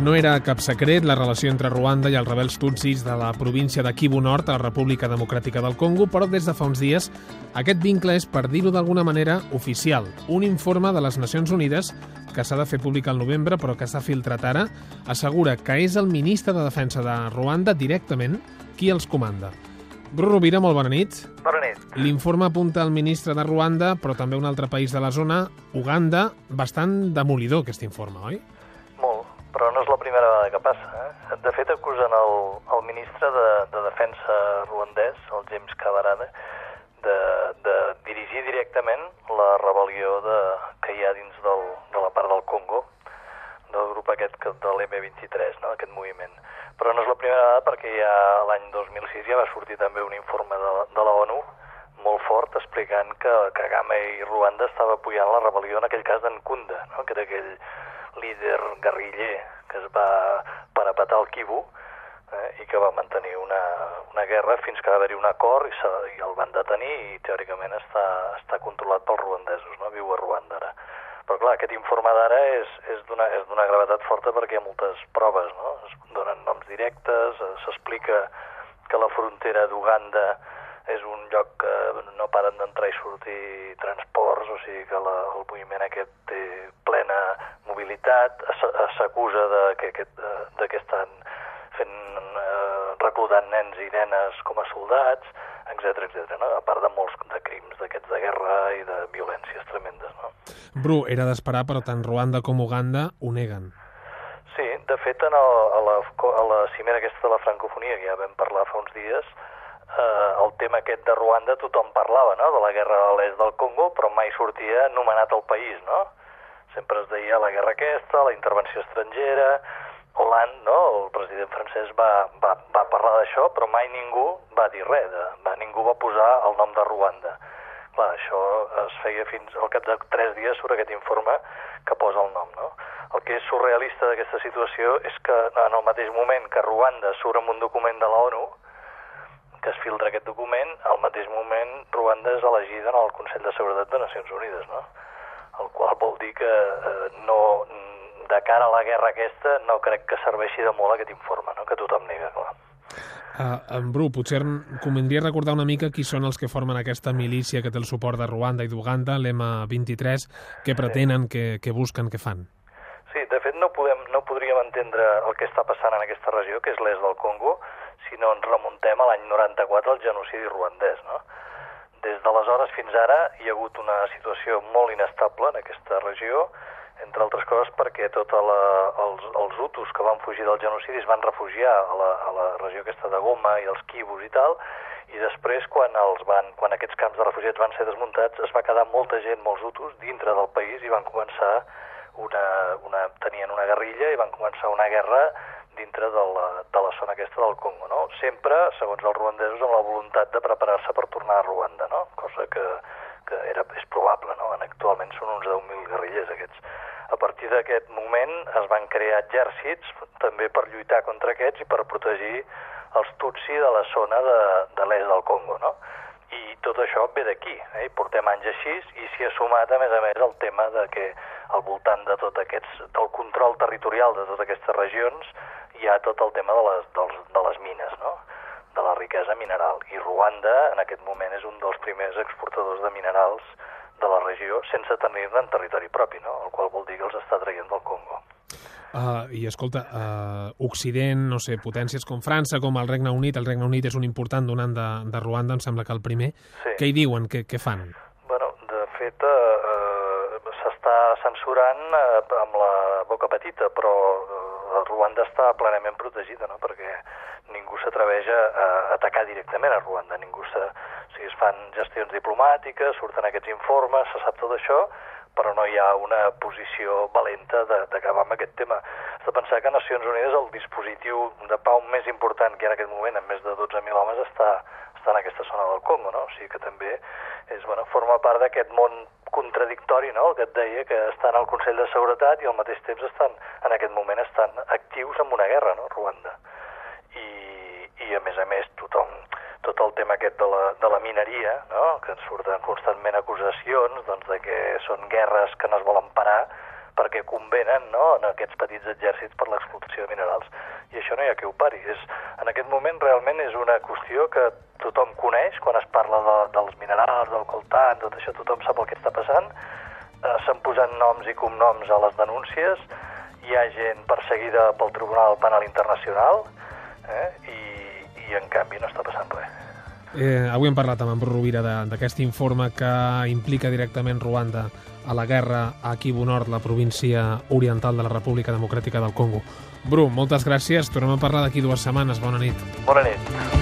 No era cap secret la relació entre Ruanda i els rebels tutsis de la província de Kivu Nord a la República Democràtica del Congo, però des de fa uns dies aquest vincle és, per dir-ho d'alguna manera, oficial. Un informe de les Nacions Unides que s'ha de fer públic al novembre, però que s'ha filtrat ara, assegura que és el ministre de Defensa de Ruanda directament qui els comanda. Bru Rovira, molt bona nit. Bona nit. L'informe apunta al ministre de Ruanda, però també un altre país de la zona, Uganda, bastant demolidor aquest informe, oi? Que passa. Eh? De fet, acusen el, el ministre de, de Defensa ruandès, el James Kabarada, de, de dirigir directament la rebel·lió de, que hi ha dins del, de la part del Congo, del grup aquest que- de l'M23, no? aquest moviment. Però no és la primera vegada perquè ja l'any 2006 ja va sortir també un informe de, de la ONU molt fort explicant que Kagame i Ruanda estava apoyant la rebel·lió en aquell cas d'en Kunda, no? que era aquell líder guerriller va parapetar al Kivu eh, i que va mantenir una, una guerra fins que va haver-hi un acord i, se, i el van detenir i teòricament està, està controlat pels ruandesos, no? viu a Ruanda ara. Però clar, aquest informe d'ara és, és d'una és d'una gravetat forta perquè hi ha moltes proves, no? Es donen noms directes, eh, s'explica que la frontera d'Uganda és un lloc que no paren d'entrar i sortir transports, o sigui que la, el moviment aquest té plena es- s'acusa de que, aquest, eh, de que estan fent, eh, reclutant nens i nenes com a soldats, etc etc. no? a part de molts de crims d'aquests de guerra i de violències tremendes. No? Bru, era d'esperar, però tant Ruanda com Uganda ho neguen. Sí, de fet, en el, a, la, a la cimera aquesta de la francofonia, que ja vam parlar fa uns dies, eh, el tema aquest de Ruanda tothom parlava, no?, de la guerra a l'est del Congo, però mai sortia anomenat el país, no? Sempre es deia la guerra aquesta, la intervenció estrangera, Hollande, no?, el president francès va, va, va parlar d'això, però mai ningú va dir res, de, va, ningú va posar el nom de Ruanda. Clar, això es feia fins al cap de tres dies sobre aquest informe que posa el nom, no? El que és surrealista d'aquesta situació és que en el mateix moment que Ruanda surt amb un document de la ONU, que es filtra aquest document, al mateix moment Ruanda és elegida en el Consell de Seguretat de Nacions Unides, no? El qual vol dir que eh, no, de cara a la guerra aquesta no crec que serveixi de molt aquest informe, no? que tothom nega, clar. Uh, en Bru, potser convindria recordar una mica qui són els que formen aquesta milícia que té el suport de Ruanda i d'Uganda, l'M23, què pretenen, què, què busquen, què fan? Sí, de fet no, podem, no podríem entendre el que està passant en aquesta regió, que és l'est del Congo, si no ens remuntem a l'any 94 al genocidi ruandès, no? Des d'aleshores fins ara hi ha hagut una situació molt inestable en aquesta regió, entre altres coses perquè tots els, els hutus que van fugir del genocidi es van refugiar a la, a la regió aquesta de Goma i els quibus i tal, i després quan, els van, quan aquests camps de refugiats van ser desmuntats es va quedar molta gent, molts hutus, dintre del país i van començar una, una, tenien una guerrilla i van començar una guerra dintre de la, de la zona aquesta del Congo, no? Sempre, segons els ruandesos, amb la voluntat de preparar-se per tornar a Ruanda, no? Cosa que, que era, és probable, no? Actualment són uns 10.000 guerrillers aquests. A partir d'aquest moment es van crear exèrcits també per lluitar contra aquests i per protegir els Tutsi de la zona de, de l'est del Congo, no? I tot això ve d'aquí, eh? Portem anys així i s'hi ha sumat, a més a més, el tema de que al voltant de tot aquests, del control territorial de totes aquestes regions hi ha tot el tema de les, dels, de les mines, no? de la riquesa mineral. I Ruanda, en aquest moment, és un dels primers exportadors de minerals de la regió sense tenir-ne en territori propi, no? el qual vol dir que els està traient del Congo. Uh, I escolta, uh, Occident, no sé, potències com França, com el Regne Unit, el Regne Unit és un important donant de, de Ruanda, em sembla que el primer. Sí. Què hi diuen? Què, què fan? Bueno, de fet, eh, s'està censurant eh, amb la boca petita, però eh, Ruanda està plenament protegida, no?, perquè ningú s'atreveix a, a atacar directament a Ruanda, ningú se... O sigui, es fan gestions diplomàtiques, surten aquests informes, se sap tot això, però no hi ha una posició valenta d'acabar amb aquest tema. Has de pensar que Nacions Unides el dispositiu de pau més important que hi ha en aquest moment, amb més de 12.000 homes, està, està en aquesta zona del Congo, no? O sigui que també és, bueno, forma part d'aquest món contradictori, no?, el que et deia, que estan al Consell de Seguretat i al mateix temps estan, en aquest moment, estan actius en una guerra, no?, Ruanda. I, i a més a més, tothom, tot el tema aquest de la, de la mineria, no?, que ens surten constantment acusacions doncs, de que són guerres que no es volen parar, perquè convenen no, en aquests petits exèrcits per l'explotació de minerals. I això no hi ha que ho pari. És, en aquest moment realment és una qüestió que tothom coneix, quan es parla de, dels minerals, del coltant, tot això, tothom sap el que està passant, eh, s'han posat noms i cognoms a les denúncies, hi ha gent perseguida pel Tribunal Penal Internacional eh, i, i en canvi no està passant res. Eh, avui hem parlat amb en Bru Rovira d'aquest informe que implica directament Ruanda a la guerra a Kivu Nord, la província oriental de la República Democràtica del Congo. Bru, moltes gràcies. Tornem a parlar d'aquí dues setmanes. Bona nit. Bona nit.